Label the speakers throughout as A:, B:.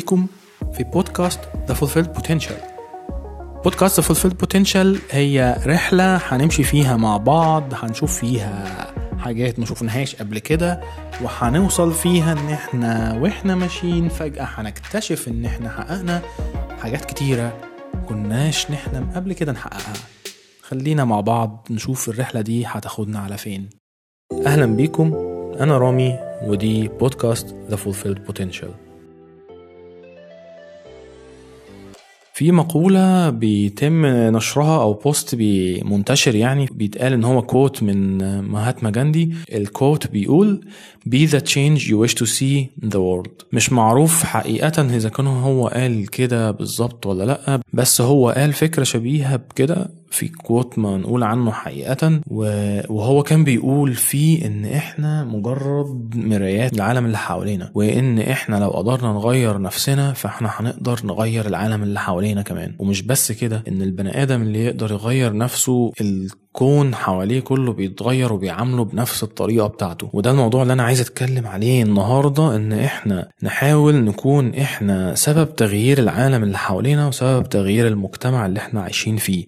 A: بيكم في بودكاست The Fulfilled Potential. بودكاست The Fulfilled Potential هي رحلة هنمشي فيها مع بعض هنشوف فيها حاجات ما شفناهاش قبل كده وهنوصل فيها إن إحنا وإحنا ماشيين فجأة هنكتشف إن إحنا حققنا حاجات كتيرة كناش نحلم قبل كده نحققها. خلينا مع بعض نشوف الرحلة دي هتاخدنا على فين. أهلا بيكم أنا رامي ودي بودكاست The Fulfilled Potential. في مقولة بيتم نشرها أو post منتشر يعني بيتقال إن هو quote من مهاتما جاندي. ال quote بيقول Be the change you wish to see in the world. مش معروف حقيقة إذا كان هو قال كده بالظبط ولا لأ بس هو قال فكرة شبيهة بكده في quote منقول عنه حقيقة وهو كان بيقول فيه إن إحنا مجرد مرايات العالم اللي حوالينا وإن إحنا لو قدرنا نغير نفسنا فإحنا هنقدر نغير العالم اللي حوالينا كمان. ومش بس كده إن البني آدم اللي يقدر يغير نفسه الكون حواليه كله بيتغير وبيعامله بنفس الطريقة بتاعته. وده الموضوع اللي أنا عايز أتكلم عليه النهاردة إن إحنا نحاول نكون إحنا سبب تغيير العالم اللي حوالينا وسبب تغيير المجتمع اللي إحنا عايشين فيه.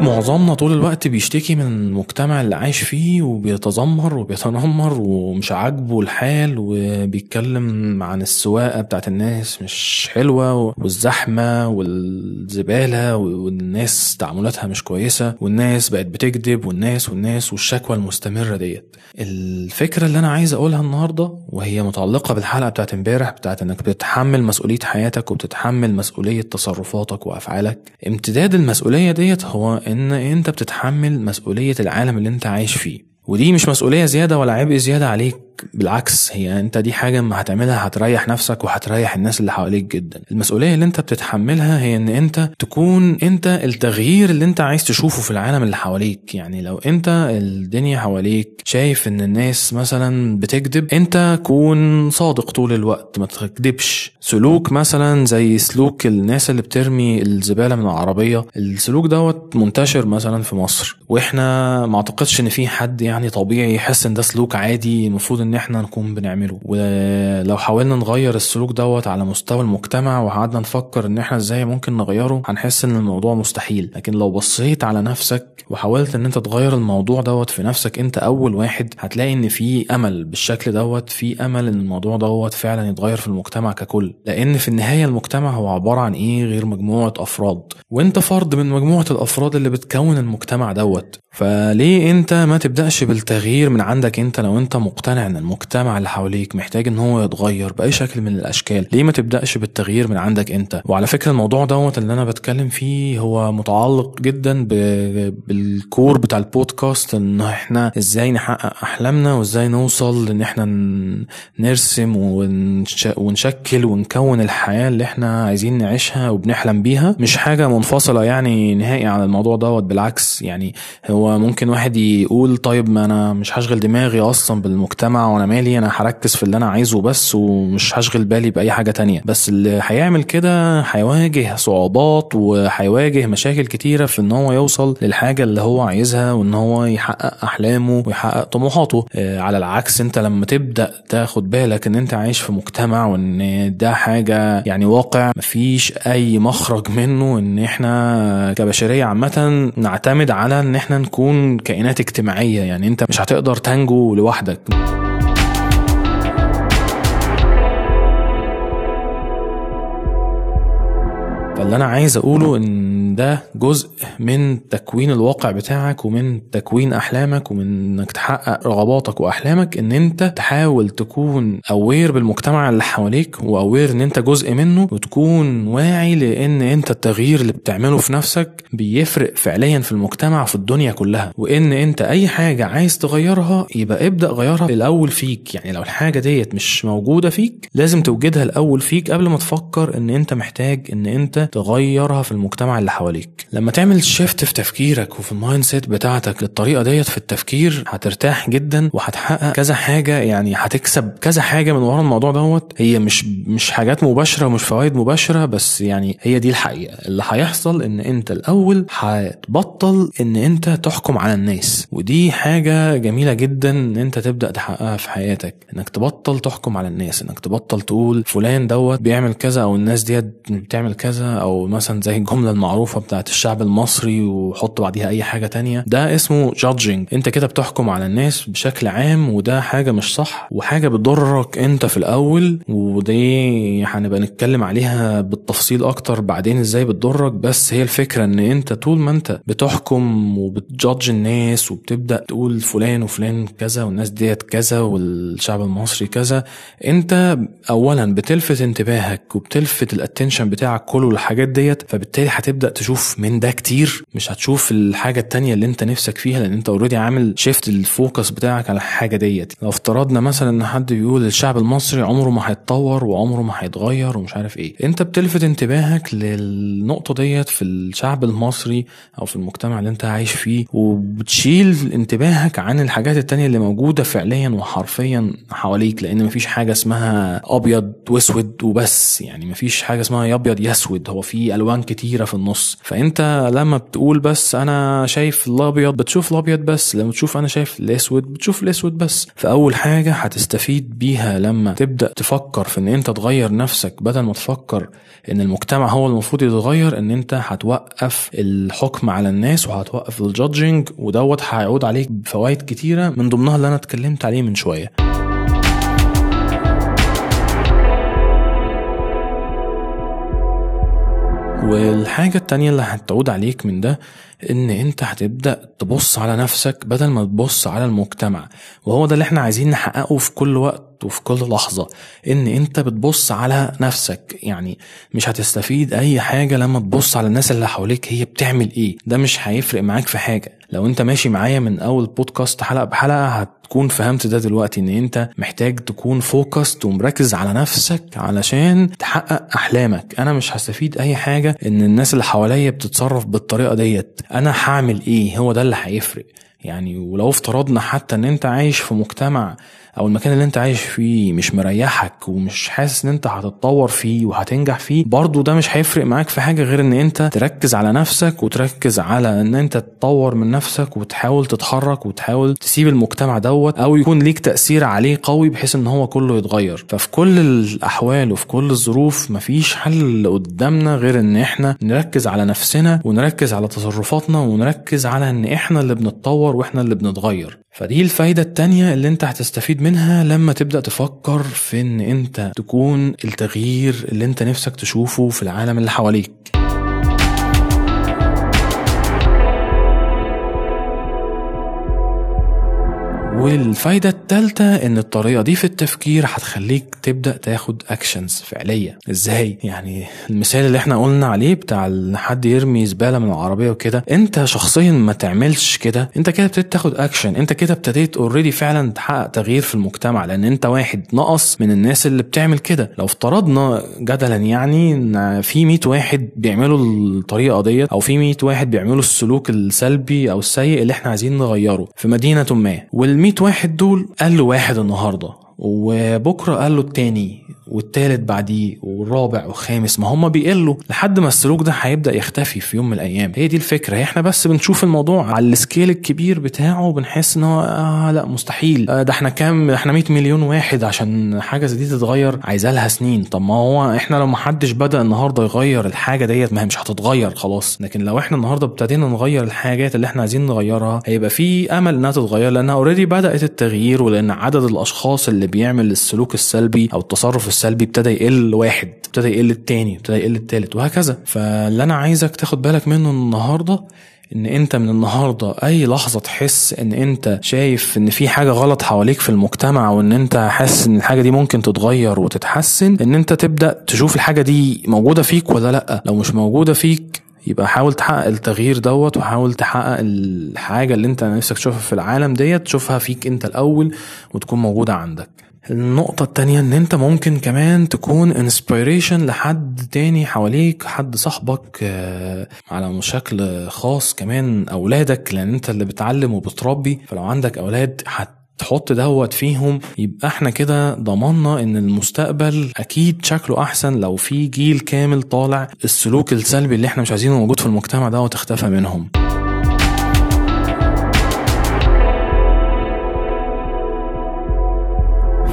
A: معظمنا طول الوقت بيشتكي من المجتمع اللي عايش فيه وبيتذمر وبيتنمر ومش عاجبه الحال وبيتكلم عن السواقة بتاعت الناس مش حلوة والزحمة والزبالة والناس تعاملاتها مش كويسة والناس بقت بتكذب والناس والناس والشكوى المستمرة ديت. الفكرة اللي أنا عايز أقولها النهاردة وهي متعلقة بالحلقة بتاعت امبارح بتاعت إنك بتتحمل مسؤولية حياتك وبتتحمل مسؤولية تصرفاتك وأفعالك. امتداد المسؤولية ديت هو إن أنت بتتحمل مسؤولية العالم اللي أنت عايش فيه. ودي مش مسؤولية زيادة ولا عبء زيادة عليك. بالعكس هي انت دي حاجة ما هتعملها هتريح نفسك وهتريح الناس اللي حواليك جدا. المسؤولية اللي انت بتتحملها هي ان انت تكون انت التغيير اللي انت عايز تشوفه في العالم اللي حواليك. يعني لو انت الدنيا حواليك شايف ان الناس مثلا بتكذب انت كون صادق طول الوقت ما تكذبش. سلوك مثلا زي سلوك الناس اللي بترمي الزبالة من العربية السلوك دوت منتشر مثلا في مصر. وإحنا ما اعتقدش ان في حد يعني طبيعي يحس ان ده سلوك عادي المفروض إن إحنا نكون بنعمله. ولو حاولنا نغير السلوك دوت على مستوى المجتمع وقعدنا نفكر إن إحنا إزاي ممكن نغيره هنحس إن الموضوع مستحيل. لكن لو بصيت على نفسك وحاولت إن أنت تغير الموضوع دوت في نفسك أنت أول واحد هتلاقي إن في أمل بالشكل دوت في أمل إن الموضوع دوت فعلا يتغير في المجتمع ككل. لأن في النهاية المجتمع هو عبارة عن إيه غير مجموعة أفراد؟ وأنت فرد من مجموعة الأفراد اللي بتكون المجتمع دوت. فليه أنت ما تبدأش بالتغيير من عندك أنت لو أنت مقتنع ان المجتمع اللي حواليك محتاج إن هو يتغير بأي شكل من الأشكال. ليه ما تبدأش بالتغيير من عندك أنت؟ وعلى فكرة الموضوع دوت اللي أنا بتكلم فيه هو متعلق جدا ب... بالكور بتاع البودكاست إن إحنا إزاي نحقق أحلامنا وإزاي نوصل إن إحنا نرسم ونش... ونشكل ونكون الحياة اللي إحنا عايزين نعيشها وبنحلم بيها. مش حاجة منفصلة يعني نهائي عن الموضوع دوت بالعكس يعني هو ممكن واحد يقول طيب ما أنا مش هشغل دماغي أصلا بالمجتمع وأنا مالي أنا هركز في اللي أنا عايزه بس ومش هشغل بالي بأي حاجة تانية. بس اللي هيعمل كده هيواجه صعوبات وهيواجه مشاكل كتيرة في ان هو يوصل للحاجة اللي هو عايزها وان هو يحقق أحلامه ويحقق طموحاته. على العكس انت لما تبدأ تاخد بالك ان انت عايش في مجتمع وان ده حاجة يعني واقع مفيش أي مخرج منه ان إحنا كبشرية عامة نعتمد على ان إحنا نكون كائنات اجتماعية. يعني انت مش هتقدر تنجو لوحدك. فاللي أنا عايز أقوله إن ده جزء من تكوين الواقع بتاعك ومن تكوين أحلامك ومن إنك تحقق رغباتك وأحلامك إن أنت تحاول تكون اوير بالمجتمع اللي حواليك واوير إن أنت جزء منه وتكون واعي لإن أنت التغيير اللي بتعمله في نفسك بيفرق فعليا في المجتمع في الدنيا كلها وإن أنت أي حاجة عايز تغيرها يبقى ابدأ غيرها الأول فيك يعني لو الحاجة ديت مش موجودة فيك لازم توجدها الأول فيك قبل ما تفكر إن أنت محتاج إن أنت تغيرها في المجتمع اللي حواليك. لما تعمل shift في تفكيرك وفي ال mindset بتاعتك للطريقه ديت في التفكير هترتاح جدا وهتحقق كذا حاجة يعني هتكسب كذا حاجة من ورا الموضوع دوت. هي مش مش حاجات مباشرة ومش فوائد مباشرة بس يعني هي دي الحقيقة. اللي هيحصل إن أنت الأول هتبطل إن أنت تحكم على الناس. ودي حاجة جميلة جدا إن أنت تبدأ تحققها في حياتك. إنك تبطل تحكم على الناس إنك تبطل تقول فلان دوت بيعمل كذا أو الناس ديت بتعمل كذا. أو مثلا زي الجملة المعروفة بتاعت الشعب المصري وحط بعديها أي حاجة تانية. ده اسمه جادجنج أنت كده بتحكم على الناس بشكل عام وده حاجة مش صح وحاجة بتضرك أنت في الأول ودي هنبقى نتكلم عليها بالتفصيل أكتر بعدين إزاي بتضرك. بس هي الفكرة إن أنت طول ما أنت بتحكم وبتجادج الناس وبتبدأ تقول فلان وفلان كذا والناس ديت كذا والشعب المصري كذا أنت اولا بتلفت انتباهك وبتلفت ال attention بتاعك كله للحاجات ديت فبالتالي هتبدأ تشوف من ده كتير مش هتشوف الحاجة التانية اللي انت نفسك فيها لأن انت already عامل shift ال focus بتاعك على الحاجة ديت. لو افترضنا مثلا إن حد بيقول الشعب المصري عمره ما هيتطور وعمره ما هيتغير ومش عارف إيه. انت بتلفت انتباهك للنقطة ديت في الشعب المصري أو في المجتمع اللي انت عايش فيه وبتشيل انتباهك عن الحاجات التانية اللي موجودة فعليا وحرفيا حواليك لأن مفيش حاجة اسمها أبيض وأسود وبس. يعني مفيش حاجة اسمها يا أبيض يا أسود. هو في ألوان كتيرة في النص. فأنت لما بتقول بس أنا شايف الأبيض بتشوف الأبيض بس لما تشوف أنا شايف الأسود بتشوف الأسود بس. فأول حاجة هتستفيد بيها لما تبدأ تفكر في إن أنت تغير نفسك بدل ما تفكر إن المجتمع هو المفروض يتغير إن أنت هتوقف الحكم على الناس وهتوقف الجادجنج ودوت هيعود عليك بفوائد كتيرة من ضمنها اللي أنا اتكلمت عليه من شوية. والحاجة التانية اللي هتعود عليك من ده إن أنت هتبدأ تبص على نفسك بدل ما تبص على المجتمع. وهو ده اللي إحنا عايزين نحققه في كل وقت. وفي كل لحظة إن أنت بتبص على نفسك. يعني مش هتستفيد أي حاجة لما تبص على الناس اللي حواليك هي بتعمل إيه. ده مش هيفرق معاك في حاجة. لو أنت ماشي معايا من أول بودكاست حلقة بحلقة هتكون فهمت ده دلوقتي إن أنت محتاج تكون فوكست ومركز على نفسك علشان تحقق أحلامك. أنا مش هستفيد أي حاجة إن الناس اللي حواليا بتتصرف بالطريقة ديت. أنا هعمل إيه؟ هو ده اللي هيفرق. يعني ولو افترضنا حتى إن أنت عايش في مجتمع أو المكان اللي أنت عايش فيه مش مريحك ومش حاسس إن أنت هتتطور فيه وهتنجح فيه برضه ده مش هيفرق معاك في حاجة غير إن أنت تركز على نفسك وتركز على إن أنت تطور من نفسك وتحاول تتحرك وتحاول تسيب المجتمع دوت أو يكون ليك تأثير عليه قوي بحيث إن هو كله يتغير. ففي كل الأحوال وفي كل الظروف مفيش حل قدامنا غير إن إحنا نركز على نفسنا ونركز على تصرفاتنا ونركز على إن إحنا اللي بنتطور وإحنا اللي بنتغير. فدي الفايدة التانية اللي انت هتستفيد منها لما تبدأ تفكر في ان انت تكون التغيير اللي انت نفسك تشوفه في العالم اللي حواليك. والفايدة التالتة إن الطريقة دي في التفكير هتخليك تبدأ تاخد actions فعلية. إزاي؟ يعني المثال اللي إحنا قلنا عليه بتاع إن حد يرمي زبالة من العربية وكده أنت شخصيا ما تعملش كده. أنت كده ابتديت تاخد اكشن أنت كده ابتديت already فعلا تحقق تغيير في المجتمع لأن أنت واحد نقص من الناس اللي بتعمل كده. لو افترضنا جدلا يعني إن في 100 واحد بيعملوا الطريقة ديت أو في 100 واحد بيعملوا السلوك السلبي أو السيء اللي إحنا عايزين نغيره في مدينة ما وال 100 واحد دول قلوا واحد النهارده وبكرة قال له التاني. والتالت بعديه والرابع والخامس. ما هم بيقلوا لحد ما السلوك ده هيبدأ يختفي في يوم من الأيام. هي دي الفكرة. إحنا بس بنشوف الموضوع على ال scale الكبير بتاعه وبنحس إن هو آه لأ مستحيل. آه ده إحنا كام؟ إحنا 100 مليون واحد عشان حاجة زي دي تتغير عايزة لها سنين. طب ما هو إحنا لو ما حدش بدأ النهارده يغير الحاجة ديت ما هي مش هتتغير خلاص. لكن لو إحنا النهارده ابتدينا نغير الحاجات اللي إحنا عايزين نغيرها هيبقى في أمل إنها تتغير لأنها already بدأت التغيير ولأن عدد الأشخاص اللي بيعمل السلوك السلبي أو التصرف السلبي ابتدى يقل واحد ابتدى يقل التاني ابتدى يقل التالت وهكذا. فاللي أنا عايزك تاخد بالك منه النهارده إن أنت من النهارده أي لحظة تحس إن أنت شايف إن في حاجة غلط حواليك في المجتمع وإن أنت حاسس إن الحاجة دي ممكن تتغير وتتحسن إن أنت تبدأ تشوف الحاجة دي موجودة فيك ولا لأ. لو مش موجودة فيك يبقى حاول تحقق التغيير دوت وحاول تحقق الحاجة اللي أنت نفسك تشوفها في العالم ديت تشوفها فيك أنت الأول وتكون موجودة عندك. النقطة التانية إن أنت ممكن كمان تكون inspiration لحد تاني حواليك حد صاحبك آه، على شكل خاص كمان أولادك لأن أنت اللي بتعلم وبتربي. فلو عندك أولاد تحط دوت فيهم يبقى إحنا كده ضمننا إن المستقبل أكيد شكله أحسن لو في جيل كامل طالع. السلوك السلبي اللي إحنا مش عايزينه موجود في المجتمع دوت اختفى منهم.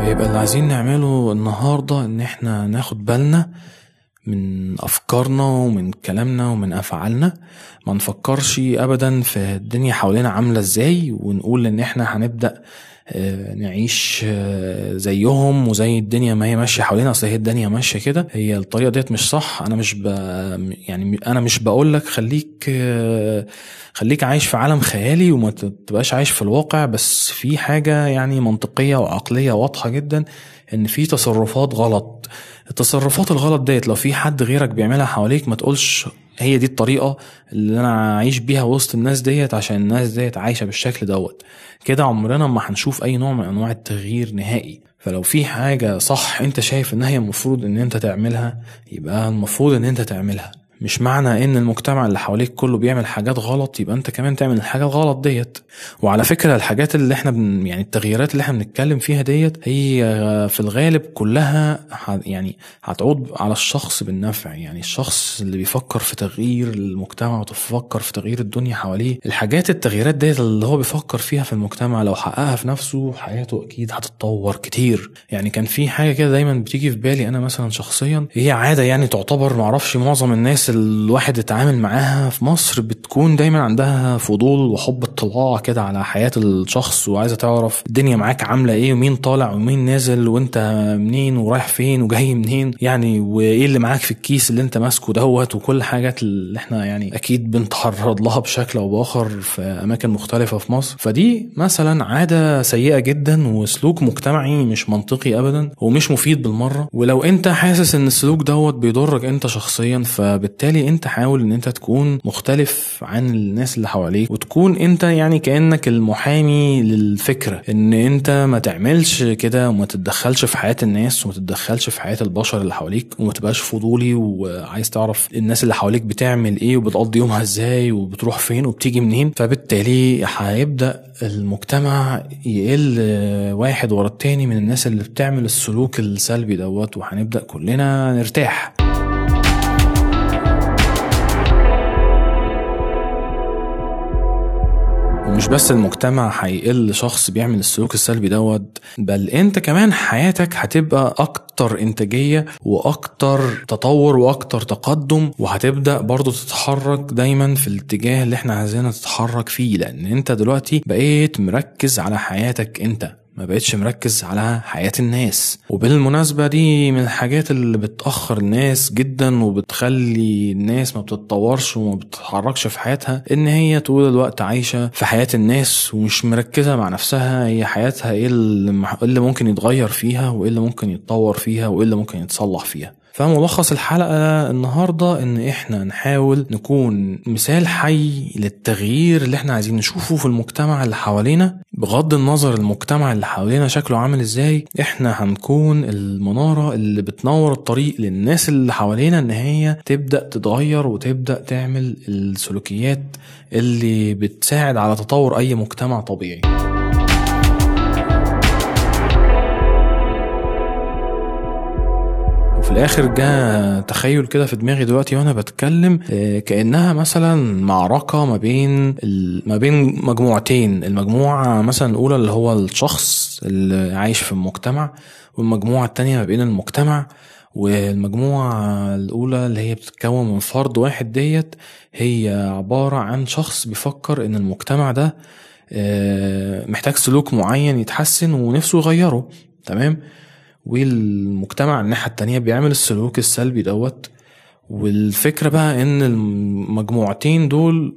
A: فيبقى اللي عايزين نعمله النهارده إن إحنا ناخد بالنا من أفكارنا ومن كلامنا ومن أفعالنا. ما نفكرش ابدا في الدنيا حوالينا عاملة إزاي ونقول إن إحنا هنبدأ آه، نعيش آه، زيهم وزي الدنيا ما هي ماشية حوالينا أصل هي الدنيا ماشية كده. هي الطريقة ديت مش صح. أنا مش ب... يعني أنا مش بقول لك خليك آه، خليك عايش في عالم خيالي وما تبقاش عايش في الواقع بس في حاجة يعني منطقية وعقلية واضحة جدا إن في تصرفات غلط. التصرفات الغلط ديت لو في حد غيرك بيعملها حواليك ما تقولش هي دي الطريقة اللي أنا أعيش بيها وسط الناس ديت عشان الناس ديت عايشة بالشكل دوت. كده عمرنا ما هنشوف أي نوع من أنواع التغيير نهائي. فلو في حاجة صح أنت شايف إن هي المفروض إن أنت تعملها يبقى المفروض إن أنت تعملها. مش معنى إن المجتمع اللي حواليك كله بيعمل حاجات غلط يبقى أنت كمان تعمل الحاجة الغلط ديت. وعلى فكرة الحاجات اللي إحنا بن يعني التغييرات اللي إحنا بنتكلم فيها ديت هي في الغالب كلها يعني هتعود على الشخص بالنفع. يعني الشخص اللي بيفكر في تغيير المجتمع وتفكر في تغيير الدنيا حواليه الحاجات التغييرات ديت اللي هو بيفكر فيها في المجتمع لو حققها في نفسه حياته أكيد هتتطور كتير. يعني كان في حاجة كده دايما بتيجي في بالي أنا مثلا شخصيا هي عادة يعني تعتبر معرفش معظم الناس الواحد اتعامل معاها في مصر بتكون دايما عندها فضول وحب اطلاع كده على حياة الشخص وعايزة تعرف الدنيا معاك عاملة إيه ومين طالع ومين نازل وانت منين ورايح فين وجاي منين يعني وايه اللي معاك في الكيس اللي انت ماسكه دوت وكل حاجات اللي إحنا يعني أكيد بنتعرض لها بشكل أو بآخر في أماكن مختلفة في مصر. فدي مثلا عادة سيئة جدا وسلوك مجتمعي مش منطقي ابدا ومش مفيد بالمرة. ولو انت حاسس إن السلوك دوت بيضرك انت شخصيا فبالتالي انت حاول إن انت تكون مختلف عن الناس اللي حواليك وتكون انت يعني كأنك المحامي للفكرة إن انت ما تعملش كده وما تتدخلش في حياة الناس وما تتدخلش في حياة البشر اللي حواليك وما تبقاش فضولي وعايز تعرف الناس اللي حواليك بتعمل إيه وبتقضي يومها إزاي وبتروح فين وبتيجي منين. فبالتالي هيبدأ المجتمع يقل واحد ورا التاني من الناس اللي بتعمل السلوك السلبي دوت وهنبدأ كلنا نرتاح. ومش بس المجتمع هيقل شخص بيعمل السلوك السلبي دوت بل انت كمان حياتك هتبقى أكتر إنتاجية وأكتر تطور وأكتر تقدم وهتبدأ برضو تتحرك دايما في الاتجاه اللي إحنا عايزينها تتحرك فيه لأن انت دلوقتي بقيت مركز على حياتك انت. ما بقتش مركز على حياة الناس. وبالمناسبة دي من الحاجات اللي بتأخر الناس جدا وبتخلي الناس ما بتتطورش وما بتتحركش في حياتها إن هي طول الوقت عايشة في حياة الناس ومش مركزة مع نفسها هي حياتها إيه اللي ممكن يتغير فيها وإيه اللي ممكن يتطور فيها وإيه اللي ممكن يتصلح فيها. فملخص الحلقة النهاردة إن إحنا نحاول نكون مثال حي للتغيير اللي إحنا عايزين نشوفه في المجتمع اللي حوالينا. بغض النظر المجتمع اللي حوالينا شكله عامل إزاي إحنا هنكون المنارة اللي بتنور الطريق للناس اللي حوالينا إن هي تبدأ تتغير وتبدأ تعمل السلوكيات اللي بتساعد على تطور أي مجتمع طبيعي. في الآخر جاء تخيل كده في دماغي دلوقتي وأنا بتكلم آه، كأنها مثلا معركة ما بين ما بين مجموعتين المجموعة مثلا الأولى اللي هو الشخص اللي عايش في المجتمع والمجموعة التانية ما بين المجتمع والمجموعة الأولى اللي هي بتتكون من فرد واحد ديت هي عبارة عن شخص بيفكر إن المجتمع ده آه، محتاج سلوك معين يتحسن ونفسه يغيره تمام؟ والمجتمع الناحية التانية بيعمل السلوك السلبي دوت. والفكرة بقى إن المجموعتين دول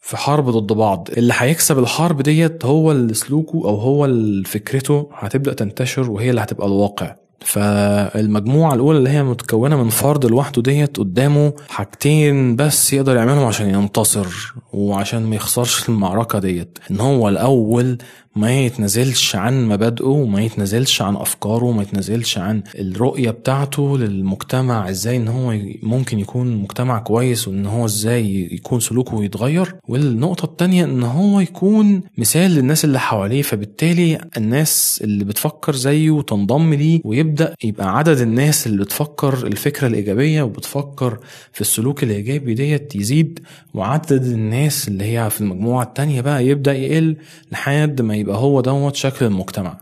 A: في حرب ضد بعض. اللي هيكسب الحرب ديت هو اللي سلوكه أو هو اللي فكرته هتبدأ تنتشر وهي اللي هتبقى الواقع. فالمجموعة الأولى اللي هي متكونة من فرد لوحده ديت قدامه حاجتين بس يقدر يعملهم عشان ينتصر وعشان ما يخسرش المعركة ديت. إن هو الأول ما يتنازلش عن مبادئه وما يتنازلش عن أفكاره وما يتنازلش عن الرؤية بتاعته للمجتمع إزاي إن هو ممكن يكون مجتمع كويس وإن هو إزاي يكون سلوكه يتغير. والنقطة التانية إن هو يكون مثال للناس اللي حواليه فبالتالي الناس اللي بتفكر زيه تنضم ليه ويبدأ يبقى عدد الناس اللي بتفكر الفكرة الإيجابية وبتفكر في السلوك الإيجابي ديت يزيد وعدد الناس اللي هي في المجموعة التانية بقى يبدأ يقل لحد ما يبقى هو دوت شكل المجتمع.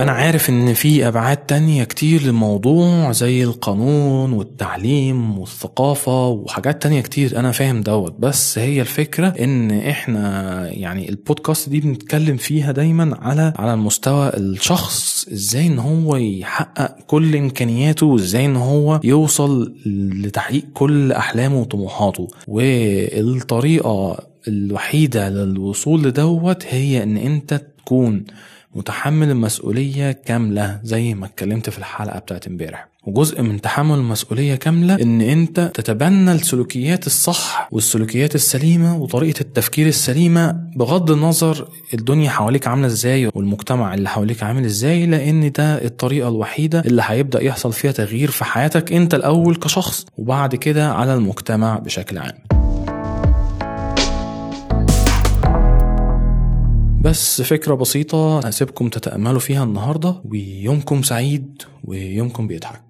A: أنا عارف إن في أبعاد تانية كتير للموضوع زي القانون والتعليم والثقافة وحاجات تانية كتير أنا فاهم دوت. بس هي الفكرة إن إحنا يعني البودكاست دي بنتكلم فيها دايما على على المستوى الشخص إزاي إن هو يحقق كل إمكانياته وإزاي إن هو يوصل لتحقيق كل أحلامه وطموحاته. والطريقة الوحيدة للوصول لدوت هي إن أنت تكون متحمل المسؤولية كاملة زي ما اتكلمت في الحلقة بتاعت امبارح. وجزء من تحمل المسؤولية كاملة إن أنت تتبنى السلوكيات الصح والسلوكيات السليمة وطريقة التفكير السليمة بغض النظر الدنيا حواليك عاملة إزاي والمجتمع اللي حواليك عامل إزاي لأن ده الطريقة الوحيدة اللي هيبدأ يحصل فيها تغيير في حياتك أنت الأول كشخص وبعد كده على المجتمع بشكل عام. بس فكرة بسيطة هسيبكم تتأملوا فيها النهاردة ويومكم سعيد ويومكم بيضحك.